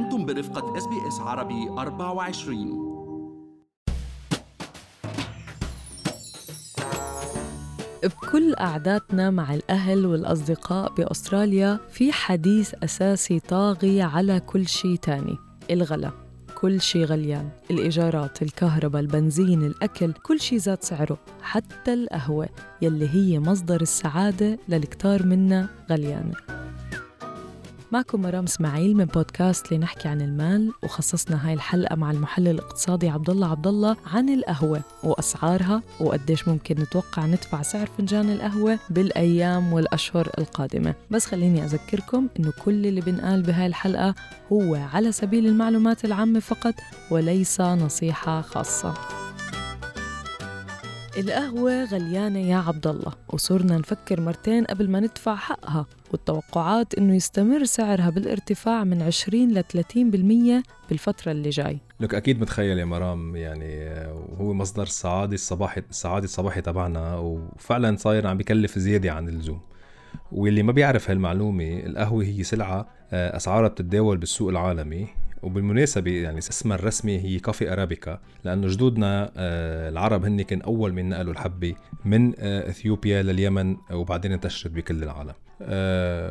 أنتم برفقة SBS عربي 24 بكل قعداتنا مع الأهل والأصدقاء بأستراليا في حديث أساسي طاغي على كل شيء تاني الغلا. كل شيء غليان الإيجارات الكهرباء البنزين الأكل كل شيء زاد سعره حتى القهوة يلي هي مصدر السعادة للكتار منا غليانة معكم مرام إسماعيل من بودكاست لنحكي عن المال وخصصنا هاي الحلقة مع المحلل الاقتصادي عبد الله عبد الله عن القهوة وأسعارها وقديش ممكن نتوقع ندفع سعر فنجان القهوة بالأيام والأشهر القادمة. بس خليني أذكركم إنه كل اللي بنقال بهاي الحلقة هو على سبيل المعلومات العامة فقط وليس نصيحة خاصة. القهوة غليانة يا عبد الله وصرنا نفكر مرتين قبل ما ندفع حقها والتوقعات إنه يستمر سعرها بالارتفاع من 20 ل 30% بالفترة اللي جاي. لك أكيد متخيل يا مرام يعني وهو مصدر السعاده الصباحي السعاده الصباحي تبعنا وفعلا صاير عم بكلف زيادة عن اللزوم. واللي ما بيعرف هالمعلومة القهوة هي سلعة آه، أسعارها بتتداول بالسوق العالمي. وبالمناسبة يعني اسمها الرسمي هي كافي أرابيكا لأنه جدودنا آه، العرب هن كان أول من نقلوا الحبة من آه، إثيوبيا لليمن وبعدين انتشرت بكل العالم.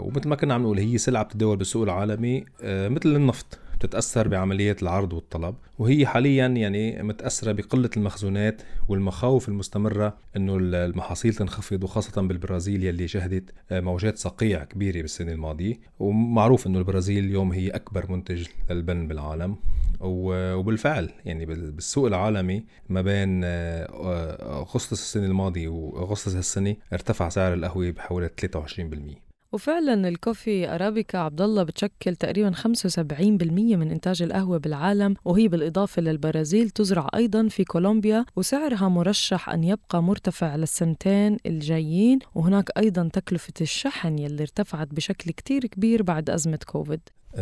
ومثل ما كنا عم نقول هي سلعة بتتداول بالسوق العالمي مثل النفط. بتتأثر بعمليات العرض والطلب وهي حاليا يعني متأثرة بقلة المخزونات والمخاوف المستمرة إنه المحاصيل تنخفض وخاصة بالبرازيل يلي شهدت موجات صقيع كبيرة بالسنة الماضية. ومعروف إنه البرازيل اليوم هي أكبر منتج للبن بالعالم. وبالفعل يعني بالسوق العالمي ما بين أغسطس السنة الماضية وأغسطس هالسنة ارتفع سعر القهوة بحوالي 23% وفعلا الكوفي أرابيكا عبد الله بتشكل تقريبا 75% من إنتاج القهوة بالعالم وهي بالإضافة للبرازيل تزرع أيضا في كولومبيا وسعرها مرشح أن يبقى مرتفع للسنتين الجايين وهناك أيضا تكلفة الشحن يلي ارتفعت بشكل كتير كبير بعد أزمة كوفيد.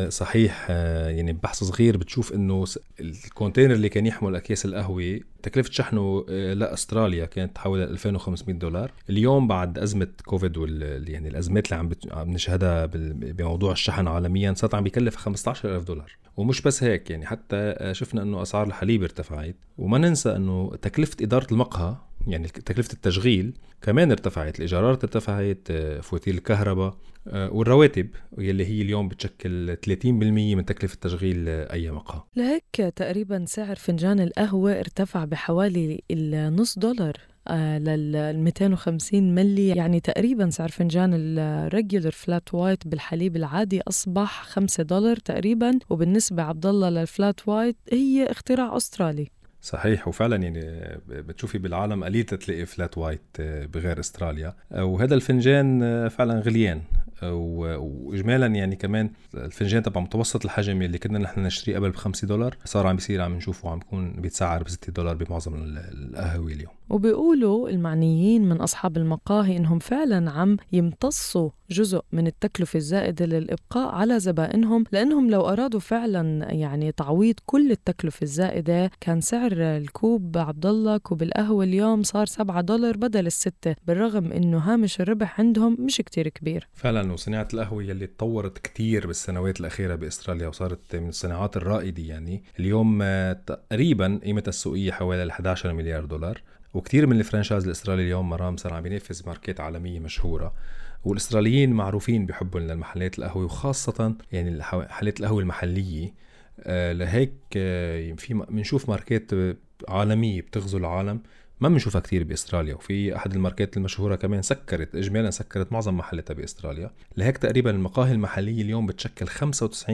صحيح آه، يعني بحث صغير بتشوف إنه الكونتينر اللي كان يحمل أكياس القهوة تكلفة شحنه آه، لأستراليا كانت حوالي 2500 دولار. اليوم بعد أزمة كوفيد وال يعني الأزمات اللي عم نشهدها بموضوع الشحن عالميا صارت عم بيكلف 15000 دولار. ومش بس هيك يعني حتى شفنا إنه أسعار الحليب ارتفعت. وما ننسى إنه تكلفة إدارة المقهى يعني تكلفة التشغيل كمان ارتفعت الإيجارات ارتفعت فواتير الكهرباء آه، والرواتب واللي هي اليوم بتشكل 30% من تكلفة تشغيل أي مقهى. لهيك تقريبا سعر فنجان القهوة ارتفع بحوالي النص دولار آه، لل 250 ملي يعني تقريبا سعر فنجان ال regular flat white بالحليب العادي أصبح 5 دولار تقريبا وبالنسبة عبد الله لل flat white هي اختراع أسترالي. صحيح وفعلا يعني بتشوفي بالعالم قليل تلاقي flat white بغير استراليا. وهذا الفنجان فعلا غليان. واجمالا يعني كمان الفنجان تبع متوسط الحجم اللي كنا نحن نشتريه قبل ب 5 دولار صار عم بيصير عم نشوفه عم بيكون بيتسعر ب 6 دولار بمعظم القهوه اليوم. وبيقولوا المعنيين من أصحاب المقاهي إنهم فعلا عم يمتصوا جزء من التكلفة الزائدة للإبقاء على زبائنهم لأنهم لو أرادوا فعلا يعني تعويض كل التكلفة الزائدة كان سعر الكوب عبد الله كوب القهوة اليوم صار 7 دولار بدل الستة بالرغم إنه هامش الربح عندهم مش كتير كبير. فعلا وصناعة القهوة يلي تطورت كتير بالسنوات الأخيرة بأستراليا وصارت من الصناعات الرائدة يعني. اليوم تقريبا قيمتها السوقية حوالي 11 مليار دولار. وكثير من الفرنشايز الاسترالي اليوم مرام صار عم ينافس ماركات عالمية مشهورة. والإستراليين معروفين بحبهم للمحلات القهوة وخاصة يعني محلات القهوة المحلية. آه لهيك آه في بنشوف ماركات عالمية بتغزو العالم. ما بنشوفها كثير بأستراليا وفي أحد الماركات المشهورة كمان سكرت اجمالا سكرت معظم محلاتها بأستراليا. لهيك تقريبا المقاهي المحلية اليوم بتشكل 95%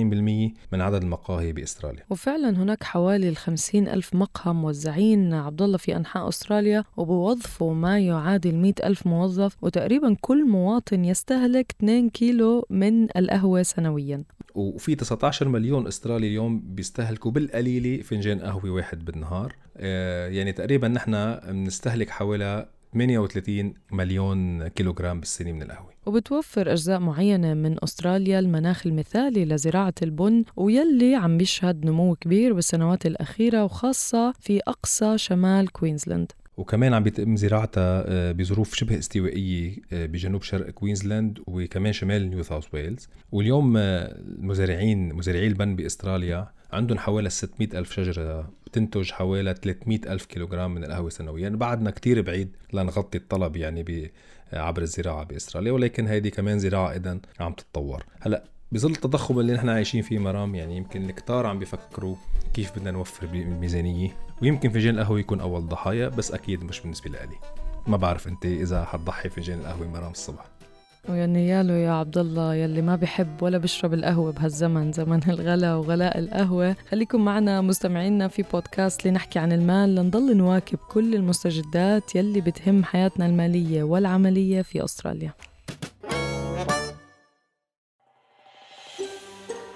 من عدد المقاهي بأستراليا. وفعلا هناك حوالي ال ألف مقهى موزعين. عبد الله في أنحاء أستراليا وبوظفوا ما يعادل 100 ألف موظف وتقريبا كل مواطن يستهلك 2 كيلو من القهوة سنويا. وفي 19 مليون استرالي اليوم بيستهلكوا بالقليلة فنجان قهوة واحد بالنهار. آه، يعني تقريبا نحن بنستهلك حوالي 38 مليون كيلوغرام بالسنة من القهوة. وبتوفر أجزاء معينة من أستراليا المناخ المثالي لزراعة البن ويلي عم بيشهد نمو كبير بالسنوات الأخيرة وخاصة في أقصى شمال كوينزلاند. وكمان عم بيتم زراعتها آه، بظروف شبه استوائية آه، بجنوب شرق كوينزلاند وكمان شمال نيو ساوث ويلز. واليوم المزارعين مزارعي البن بأستراليا عندهم حوالي 600 ألف شجرة بتنتج حوالي 300 ألف كيلوغرام من القهوة سنويا. بعدنا كتير بعيد لنغطي الطلب يعني عبر الزراعة بأستراليا ولكن هذه كمان زراعة إذا عم تتطور. هلأ بظل التضخم اللي نحن عايشين فيه مرام يعني يمكن الكتار عم بيفكروا كيف بدنا نوفر بالميزانية ويمكن فنجان القهوة يكون أول ضحايا بس أكيد مش بالنسبة لي ما بعرف أنت إذا حتضحي فنجان القهوة مرام الصبح. ويعني يالو يا عبد الله يلي ما بحب ولا بشرب القهوة بهالزمن زمن الغلا وغلاء القهوة. خليكم معنا مستمعينا في بودكاست لنحكي عن المال. لنضل نواكب كل المستجدات يلي بتهم حياتنا المالية والعملية في أستراليا.